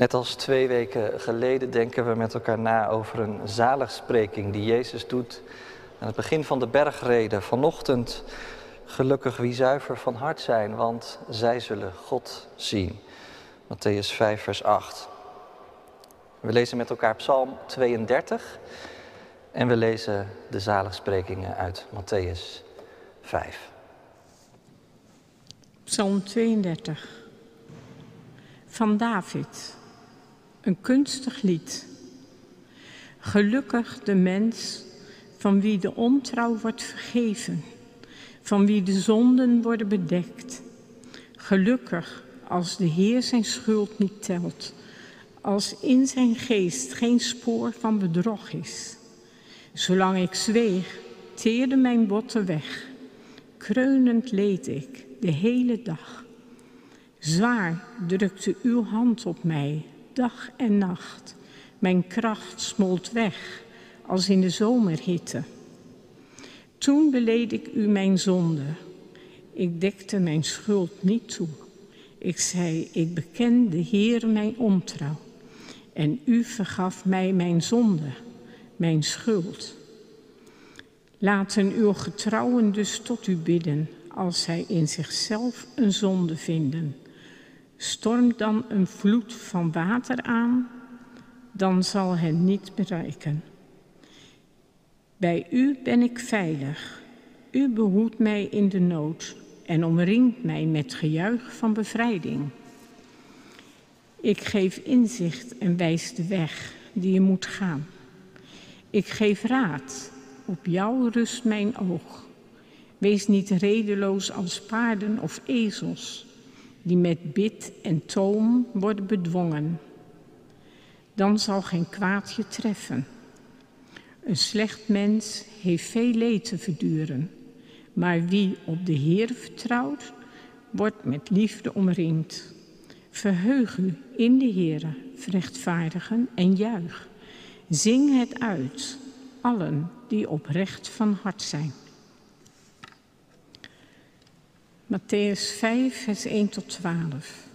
Net als twee weken geleden denken we met elkaar na over een zaligspreking die Jezus doet aan het begin van de bergreden. Vanochtend, gelukkig wie zuiver van hart zijn, want zij zullen God zien. Matthäus 5, vers 8. We lezen met elkaar Psalm 32 en we lezen de zaligsprekingen uit Matthäus 5. Psalm 32 van David. Een kunstig lied. Gelukkig de mens van wie de ontrouw wordt vergeven, van wie de zonden worden bedekt. Gelukkig als de Heer zijn schuld niet telt, als in zijn geest geen spoor van bedrog is. Zolang ik zweeg, teerde mijn botten weg. Kreunend leed ik de hele dag. Zwaar drukte uw hand op mij, dag en nacht. Mijn kracht smolt weg als in de zomerhitte. Toen beleed ik u mijn zonde. Ik dekte mijn schuld niet toe. Ik zei, ik beken de Heer mijn ontrouw. En u vergaf mij mijn zonde, mijn schuld. Laten uw getrouwen dus tot u bidden, als zij in zichzelf een zonde vinden. Stormt dan een vloed van water aan, dan zal hen niet bereiken. Bij u ben ik veilig. U behoedt mij in de nood en omringt mij met gejuich van bevrijding. Ik geef inzicht en wijs de weg die je moet gaan. Ik geef raad, op jou rust mijn oog. Wees niet redeloos als paarden of ezels, die met bit en toom worden bedwongen. Dan zal geen kwaad je treffen. Een slecht mens heeft veel leed te verduren, maar wie op de Heer vertrouwt, wordt met liefde omringd. Verheug u in de Heere, rechtvaardigen en juich. Zing het uit, allen die oprecht van hart zijn. Matthäus 5, vers 1 tot 12.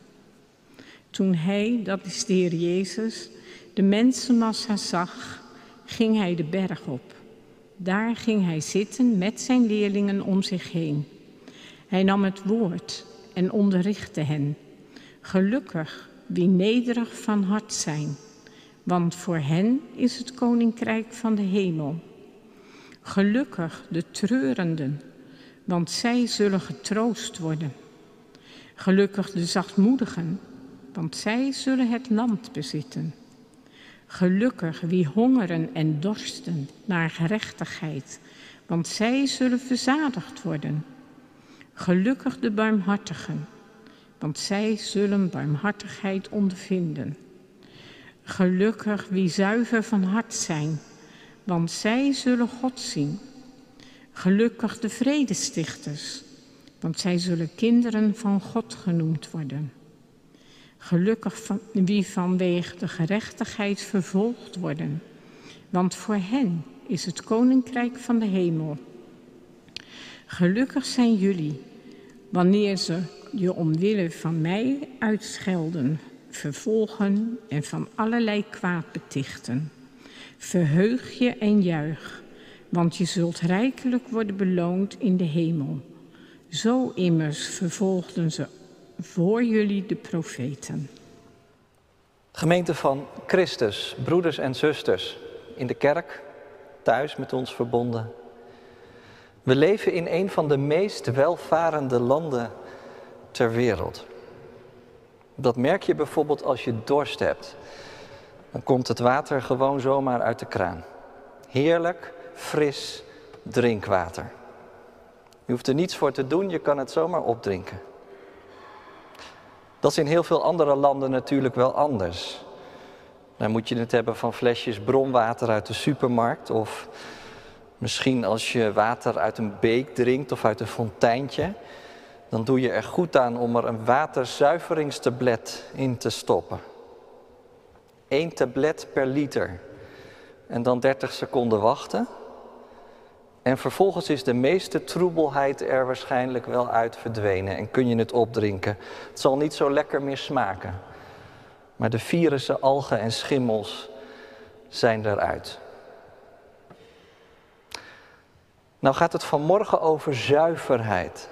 Toen hij, dat is de Heer Jezus, de mensenmassa zag, ging hij de berg op. Daar ging hij zitten met zijn leerlingen om zich heen. Hij nam het woord en onderrichtte hen. Gelukkig wie nederig van hart zijn, want voor hen is het koninkrijk van de hemel. Gelukkig de treurenden, want zij zullen getroost worden. Gelukkig de zachtmoedigen, want zij zullen het land bezitten. Gelukkig wie hongeren en dorsten naar gerechtigheid, want zij zullen verzadigd worden. Gelukkig de barmhartigen, want zij zullen barmhartigheid ondervinden. Gelukkig wie zuiver van hart zijn, want zij zullen God zien. Gelukkig de vredestichters, want zij zullen kinderen van God genoemd worden. Gelukkig wie vanwege de gerechtigheid vervolgd worden, want voor hen is het koninkrijk van de hemel. Gelukkig zijn jullie wanneer ze je omwille van mij uitschelden, vervolgen en van allerlei kwaad betichten. Verheug je en juich, want je zult rijkelijk worden beloond in de hemel. Zo immers vervolgden ze voor jullie de profeten. Gemeente van Christus, broeders en zusters, in de kerk, thuis met ons verbonden. We leven in een van de meest welvarende landen ter wereld. Dat merk je bijvoorbeeld als je dorst hebt. Dan komt het water gewoon zomaar uit de kraan. Heerlijk, fris drinkwater. Je hoeft er niets voor te doen, je kan het zomaar opdrinken. Dat is in heel veel andere landen natuurlijk wel anders. Dan moet je het hebben van flesjes bronwater uit de supermarkt of misschien als je water uit een beek drinkt of uit een fonteintje, dan doe je er goed aan om er een waterzuiveringstablet in te stoppen. Eén tablet per liter. En dan 30 seconden wachten. En vervolgens is de meeste troebelheid er waarschijnlijk wel uit verdwenen en kun je het opdrinken. Het zal niet zo lekker meer smaken. Maar de virussen, algen en schimmels zijn eruit. Nou gaat het vanmorgen over zuiverheid.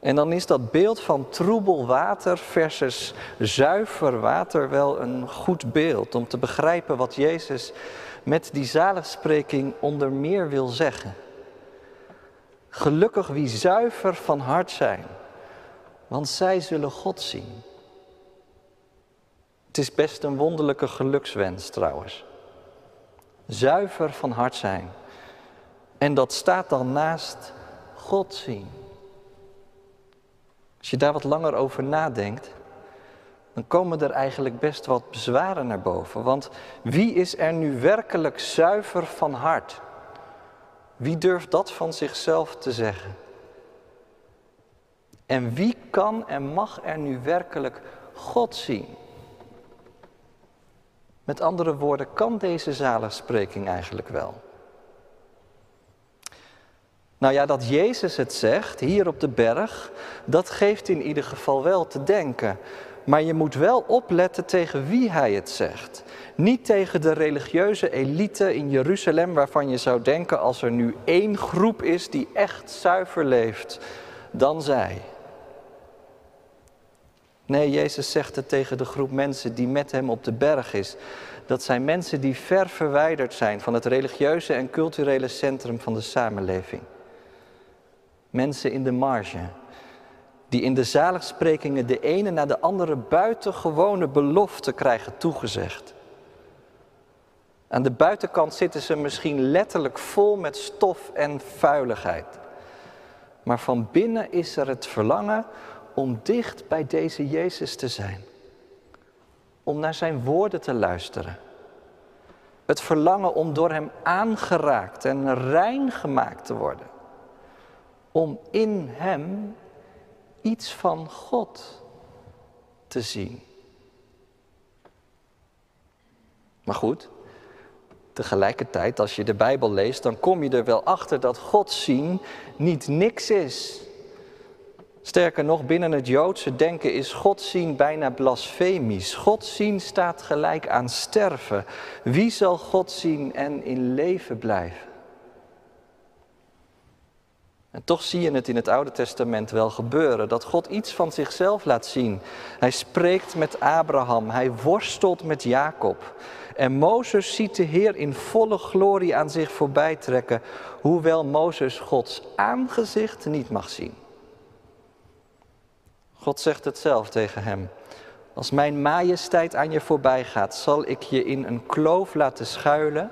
En dan is dat beeld van troebel water versus zuiver water wel een goed beeld om te begrijpen wat Jezus met die zaligspreking onder meer wil zeggen. Gelukkig wie zuiver van hart zijn, want zij zullen God zien. Het is best een wonderlijke gelukswens trouwens. Zuiver van hart zijn. En dat staat dan naast God zien. Als je daar wat langer over nadenkt, dan komen er eigenlijk best wat bezwaren naar boven. Want wie is er nu werkelijk zuiver van hart? Wie durft dat van zichzelf te zeggen? En wie kan en mag er nu werkelijk God zien? Met andere woorden, kan deze zaligspreking eigenlijk wel? Nou ja, dat Jezus het zegt hier op de berg, dat geeft in ieder geval wel te denken. Maar je moet wel opletten tegen wie hij het zegt. Niet tegen de religieuze elite in Jeruzalem, waarvan je zou denken als er nu één groep is die echt zuiver leeft, dan zij. Nee, Jezus zegt het tegen de groep mensen die met hem op de berg is. Dat zijn mensen die ver verwijderd zijn van het religieuze en culturele centrum van de samenleving. Mensen in de marge, die in de zaligsprekingen de ene na de andere buitengewone belofte krijgen toegezegd. Aan de buitenkant zitten ze misschien letterlijk vol met stof en vuiligheid. Maar van binnen is er het verlangen om dicht bij deze Jezus te zijn. Om naar zijn woorden te luisteren. Het verlangen om door hem aangeraakt en rein gemaakt te worden. Om in hem iets van God te zien. Maar goed, tegelijkertijd, als je de Bijbel leest, dan kom je er wel achter dat God zien niet niks is. Sterker nog, binnen het Joodse denken is God zien bijna blasfemisch. God zien staat gelijk aan sterven. Wie zal God zien en in leven blijven? En toch zie je het in het Oude Testament wel gebeuren, dat God iets van zichzelf laat zien. Hij spreekt met Abraham, hij worstelt met Jacob. En Mozes ziet de Heer in volle glorie aan zich voorbij trekken, hoewel Mozes Gods aangezicht niet mag zien. God zegt het zelf tegen hem. Als mijn majesteit aan je voorbij gaat, zal ik je in een kloof laten schuilen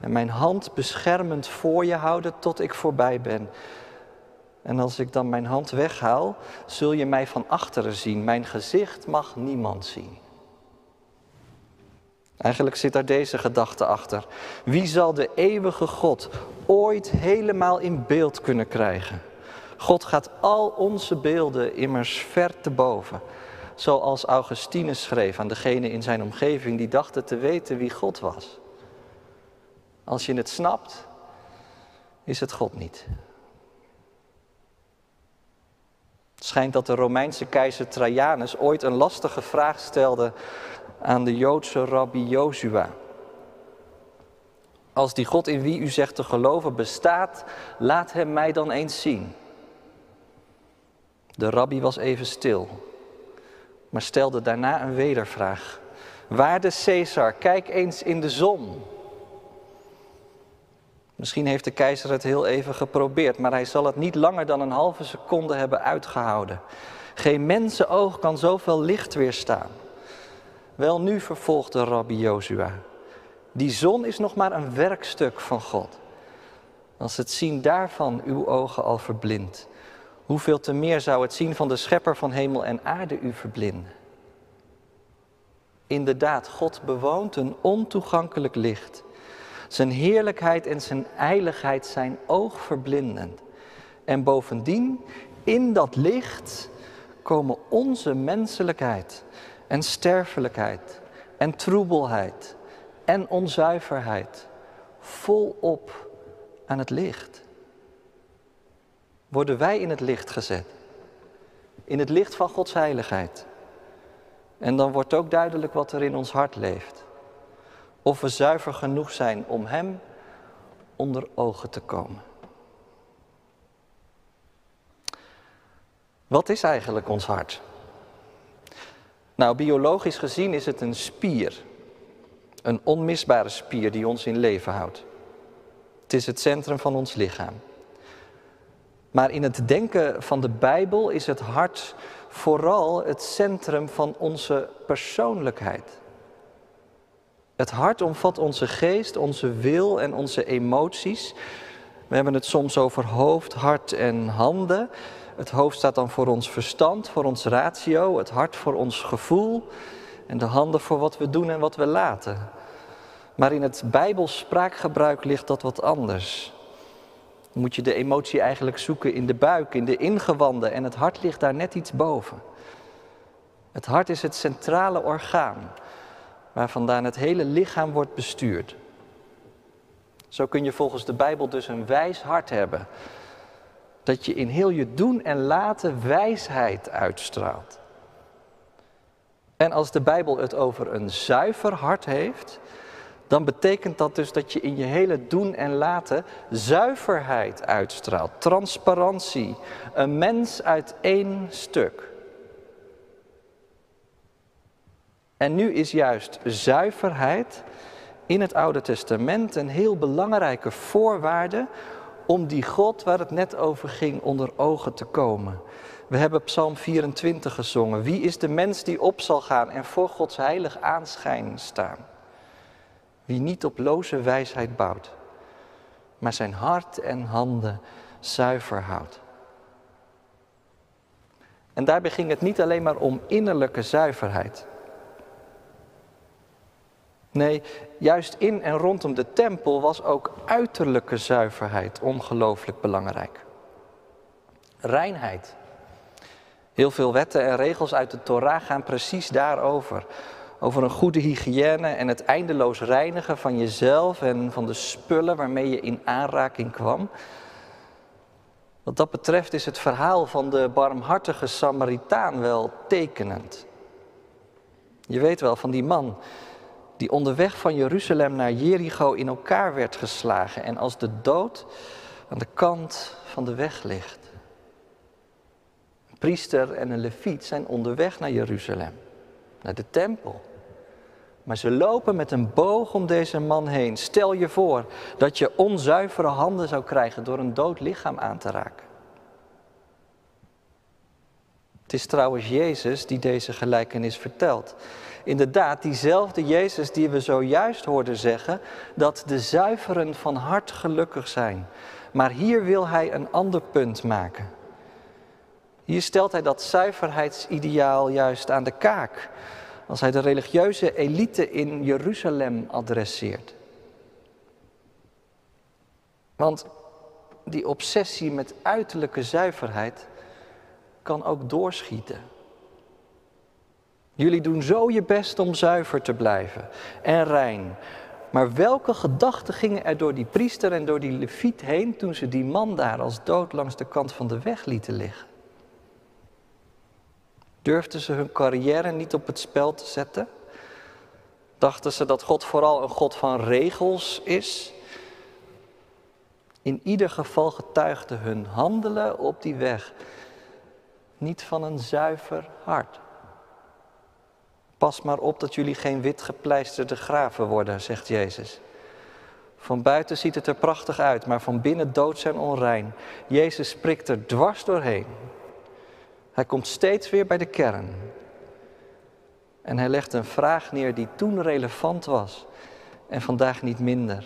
en mijn hand beschermend voor je houden tot ik voorbij ben. En als ik dan mijn hand weghaal, zul je mij van achteren zien. Mijn gezicht mag niemand zien. Eigenlijk zit daar deze gedachte achter. Wie zal de eeuwige God ooit helemaal in beeld kunnen krijgen? God gaat al onze beelden immers ver te boven. Zoals Augustinus schreef aan degene in zijn omgeving die dachten te weten wie God was. Als je het snapt, is het God niet. Het schijnt dat de Romeinse keizer Trajanus ooit een lastige vraag stelde aan de Joodse rabbi Jozua. Als die God in wie u zegt te geloven bestaat, laat hem mij dan eens zien. De rabbi was even stil, maar stelde daarna een wedervraag. Waarde Caesar, kijk eens in de zon. Misschien heeft de keizer het heel even geprobeerd, maar hij zal het niet langer dan een halve seconde hebben uitgehouden. Geen mensenoog kan zoveel licht weerstaan. Wel nu vervolgde rabbi Jozua. Die zon is nog maar een werkstuk van God. Als het zien daarvan uw ogen al verblindt, hoeveel te meer zou het zien van de schepper van hemel en aarde u verblinden? Inderdaad, God bewoont een ontoegankelijk licht. Zijn heerlijkheid en zijn eiligheid zijn oogverblindend. En bovendien, in dat licht komen onze menselijkheid en sterfelijkheid en troebelheid en onzuiverheid volop aan het licht. Worden wij in het licht gezet, in het licht van Gods heiligheid. En dan wordt ook duidelijk wat er in ons hart leeft. Of we zuiver genoeg zijn om Hem onder ogen te komen. Wat is eigenlijk ons hart? Nou, biologisch gezien is het een spier. Een onmisbare spier die ons in leven houdt. Het is het centrum van ons lichaam. Maar in het denken van de Bijbel is het hart vooral het centrum van onze persoonlijkheid. Het hart omvat onze geest, onze wil en onze emoties. We hebben het soms over hoofd, hart en handen. Het hoofd staat dan voor ons verstand, voor ons ratio, het hart voor ons gevoel en de handen voor wat we doen en wat we laten. Maar in het Bijbels spraakgebruik ligt dat wat anders. Dan moet je de emotie eigenlijk zoeken in de buik, in de ingewanden en het hart ligt daar net iets boven. Het hart is het centrale orgaan waar vandaan het hele lichaam wordt bestuurd. Zo kun je volgens de Bijbel dus een wijs hart hebben. Dat je in heel je doen en laten wijsheid uitstraalt. En als de Bijbel het over een zuiver hart heeft, dan betekent dat dus dat je in je hele doen en laten zuiverheid uitstraalt, transparantie, een mens uit één stuk. En nu is juist zuiverheid in het Oude Testament een heel belangrijke voorwaarde om die God waar het net over ging onder ogen te komen. We hebben Psalm 24 gezongen. Wie is de mens die op zal gaan en voor Gods heilig aanschijn staan? Wie niet op loze wijsheid bouwt, maar zijn hart en handen zuiver houdt. En daarbij ging het niet alleen maar om innerlijke zuiverheid. Nee, juist in en rondom de tempel was ook uiterlijke zuiverheid ongelooflijk belangrijk. Reinheid. Heel veel wetten en regels uit de Torah gaan precies daarover. Over een goede hygiëne en het eindeloos reinigen van jezelf en van de spullen waarmee je in aanraking kwam. Wat dat betreft is het verhaal van de barmhartige Samaritaan wel tekenend. Je weet wel van die man die onderweg van Jeruzalem naar Jericho in elkaar werd geslagen en als de dood aan de kant van de weg ligt. Een priester en een leviet zijn onderweg naar Jeruzalem, naar de tempel. Maar ze lopen met een boog om deze man heen. Stel je voor dat je onzuivere handen zou krijgen door een dood lichaam aan te raken. Het is trouwens Jezus die deze gelijkenis vertelt inderdaad diezelfde Jezus die we zojuist hoorden zeggen, dat de zuiveren van hart gelukkig zijn. Maar hier wil hij een ander punt maken. Hier stelt hij dat zuiverheidsideaal juist aan de kaak, als hij de religieuze elite in Jeruzalem adresseert. Want die obsessie met uiterlijke zuiverheid kan ook doorschieten. Jullie doen zo je best om zuiver te blijven en rein. Maar welke gedachten gingen er door die priester en door die leviet heen toen ze die man daar als dood langs de kant van de weg lieten liggen? Durfden ze hun carrière niet op het spel te zetten? Dachten ze dat God vooral een God van regels is? In ieder geval getuigde hun handelen op die weg niet van een zuiver hart. Pas maar op dat jullie geen wit gepleisterde graven worden, zegt Jezus. Van buiten ziet het er prachtig uit, maar van binnen doods en onrein. Jezus prikt er dwars doorheen. Hij komt steeds weer bij de kern. En hij legt een vraag neer die toen relevant was en vandaag niet minder.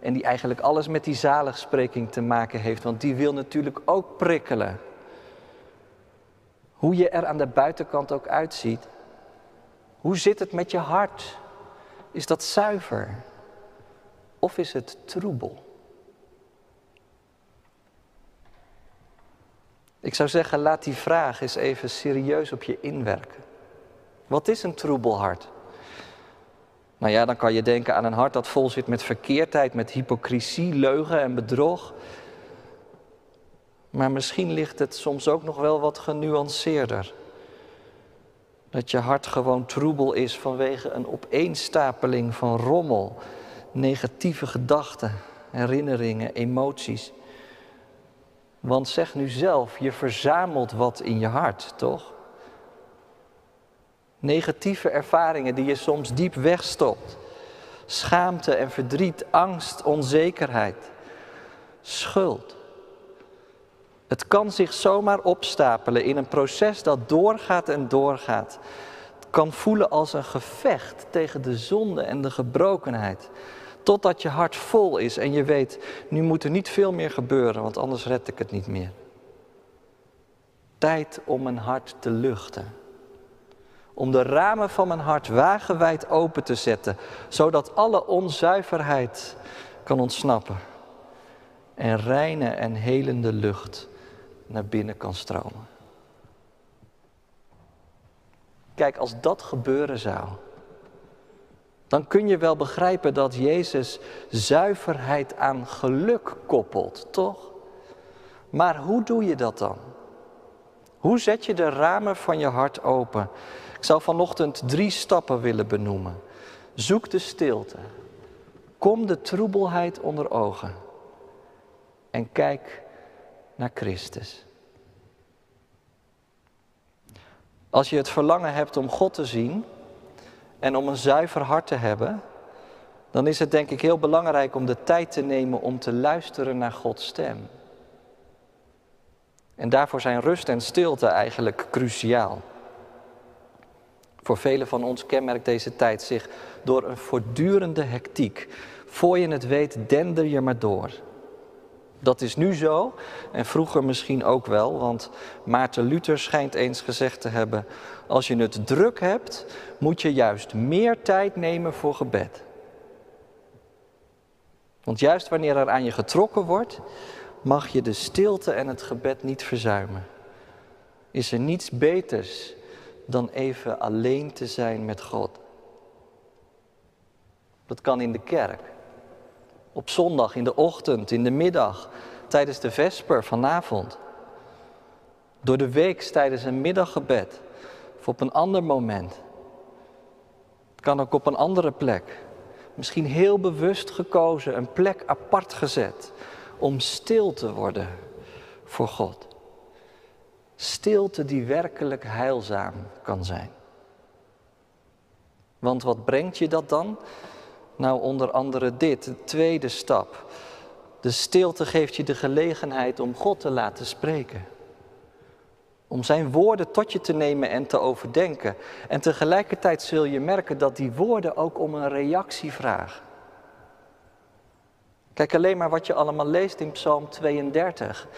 En die eigenlijk alles met die zaligspreking te maken heeft, want die wil natuurlijk ook prikkelen. Hoe je er aan de buitenkant ook uitziet, hoe zit het met je hart? Is dat zuiver? Of is het troebel? Ik zou zeggen, laat die vraag eens even serieus op je inwerken. Wat is een troebel hart? Nou ja, dan kan je denken aan een hart dat vol zit met verkeerdheid, met hypocrisie, leugen en bedrog. Maar misschien ligt het soms ook nog wel wat genuanceerder. Dat je hart gewoon troebel is vanwege een opeenstapeling van rommel, negatieve gedachten, herinneringen, emoties. Want zeg nu zelf, je verzamelt wat in je hart, toch? Negatieve ervaringen die je soms diep wegstopt. Schaamte en verdriet, angst, onzekerheid, schuld. Het kan zich zomaar opstapelen in een proces dat doorgaat en doorgaat. Het kan voelen als een gevecht tegen de zonde en de gebrokenheid. Totdat je hart vol is en je weet, nu moet er niet veel meer gebeuren, want anders red ik het niet meer. Tijd om mijn hart te luchten. Om de ramen van mijn hart wagenwijd open te zetten, zodat alle onzuiverheid kan ontsnappen. En reine en helende lucht naar binnen kan stromen. Kijk, als dat gebeuren zou, dan kun je wel begrijpen dat Jezus zuiverheid aan geluk koppelt, toch? Maar hoe doe je dat dan? Hoe zet je de ramen van je hart open? Ik zou vanochtend drie stappen willen benoemen. Zoek de stilte. Kom de troebelheid onder ogen. En kijk naar Christus. Als je het verlangen hebt om God te zien en om een zuiver hart te hebben, dan is het denk ik heel belangrijk om de tijd te nemen om te luisteren naar Gods stem. En daarvoor zijn rust en stilte eigenlijk cruciaal. Voor velen van ons kenmerkt deze tijd zich door een voortdurende hectiek. Voor je het weet, dender je maar door. Dat is nu zo en vroeger misschien ook wel, want Maarten Luther schijnt eens gezegd te hebben: als je het druk hebt, moet je juist meer tijd nemen voor gebed. Want juist wanneer er aan je getrokken wordt, mag je de stilte en het gebed niet verzuimen. Is er niets beters dan even alleen te zijn met God? Dat kan in de kerk. Op zondag, in de ochtend, in de middag, tijdens de vesper vanavond. Door de week tijdens een middaggebed of op een ander moment. Het kan ook op een andere plek. Misschien heel bewust gekozen, een plek apart gezet om stil te worden voor God. Stilte die werkelijk heilzaam kan zijn. Want wat brengt je dat dan? Nou, onder andere dit, de tweede stap. De stilte geeft je de gelegenheid om God te laten spreken. Om zijn woorden tot je te nemen en te overdenken. En tegelijkertijd zul je merken dat die woorden ook om een reactie vragen. Kijk alleen maar wat je allemaal leest in Psalm 32.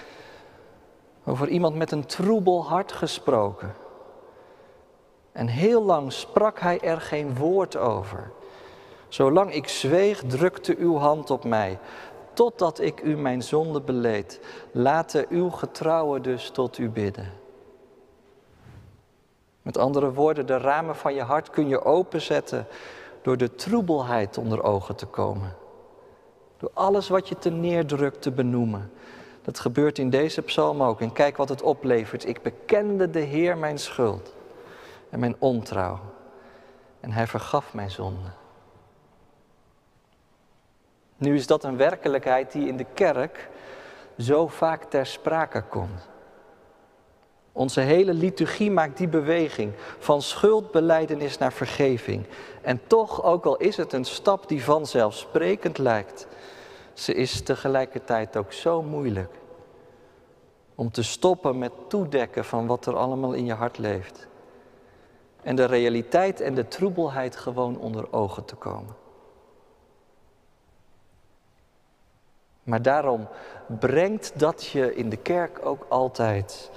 Over iemand met een troebel hart gesproken. En heel lang sprak hij er geen woord over. Zolang ik zweeg, drukte uw hand op mij, totdat ik u mijn zonde beleed. Laten uw getrouwen dus tot u bidden. Met andere woorden, de ramen van je hart kun je openzetten door de troebelheid onder ogen te komen. Door alles wat je te neerdrukt te benoemen. Dat gebeurt in deze psalm ook. En kijk wat het oplevert. Ik bekende de Heer mijn schuld en mijn ontrouw. En hij vergaf mijn zonde. Nu is dat een werkelijkheid die in de kerk zo vaak ter sprake komt. Onze hele liturgie maakt die beweging van schuldbeleidenis naar vergeving. En toch, ook al is het een stap die vanzelfsprekend lijkt, ze is tegelijkertijd ook zo moeilijk. Om te stoppen met toedekken van wat er allemaal in je hart leeft. En de realiteit en de troebelheid gewoon onder ogen te komen. Maar daarom brengt dat je in de kerk ook altijd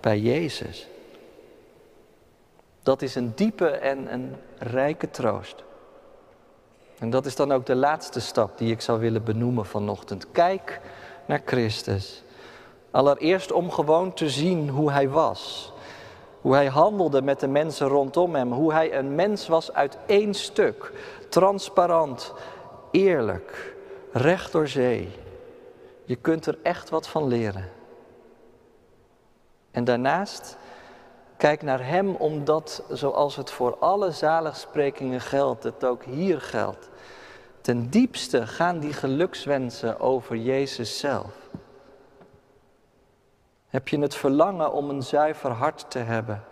bij Jezus. Dat is een diepe en een rijke troost. En dat is dan ook de laatste stap die ik zou willen benoemen vanochtend. Kijk naar Christus. Allereerst om gewoon te zien hoe hij was. Hoe hij handelde met de mensen rondom hem. Hoe hij een mens was uit één stuk. Transparant, eerlijk, recht door zee. Je kunt er echt wat van leren. En daarnaast Kijk naar Hem omdat, zoals het voor alle zaligsprekingen geldt, het ook hier geldt. Ten diepste gaan die gelukswensen over Jezus zelf. Heb je het verlangen om een zuiver hart te hebben?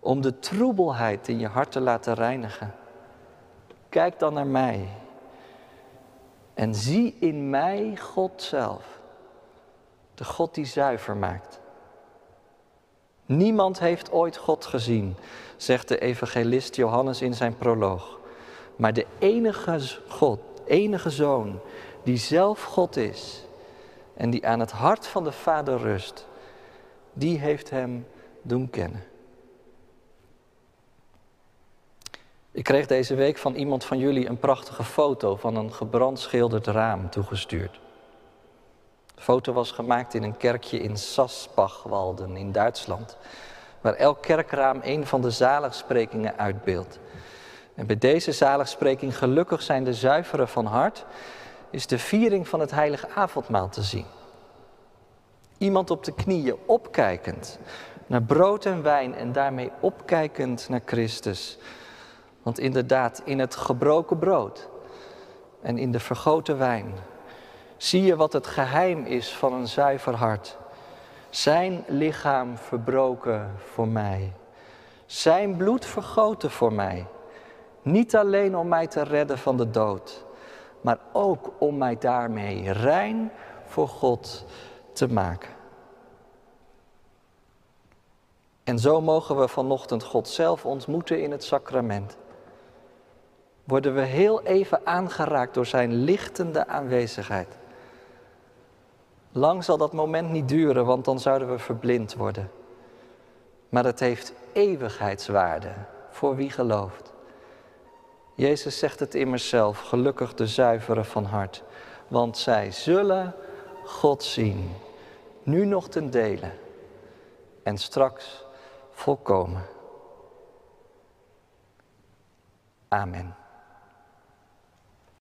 Om de troebelheid in je hart te laten reinigen? Kijk dan naar mij. En zie in mij God zelf. De God die zuiver maakt. Niemand heeft ooit God gezien, zegt de evangelist Johannes in zijn proloog. Maar de enige God, enige Zoon, die zelf God is en die aan het hart van de Vader rust, die heeft hem doen kennen. Ik kreeg deze week van iemand van jullie een prachtige foto van een gebrandschilderd raam toegestuurd. De foto was gemaakt in een kerkje in Saspachwalden in Duitsland, waar elk kerkraam een van de zaligsprekingen uitbeeldt. En bij deze zaligspreking, gelukkig zijn de zuiveren van hart, is de viering van het heilige avondmaal te zien. Iemand op de knieën, opkijkend naar brood en wijn en daarmee opkijkend naar Christus. Want inderdaad, in het gebroken brood en in de vergoten wijn zie je wat het geheim is van een zuiver hart. Zijn lichaam verbroken voor mij. Zijn bloed vergoten voor mij. Niet alleen om mij te redden van de dood, maar ook om mij daarmee rein voor God te maken. En zo mogen we vanochtend God zelf ontmoeten in het sacrament. Worden we heel even aangeraakt door Zijn lichtende aanwezigheid. Lang zal dat moment niet duren, want dan zouden we verblind worden. Maar het heeft eeuwigheidswaarde voor wie gelooft. Jezus zegt het immers zelf, gelukkig de zuiveren van hart, want zij zullen God zien, nu nog ten dele en straks volkomen. Amen.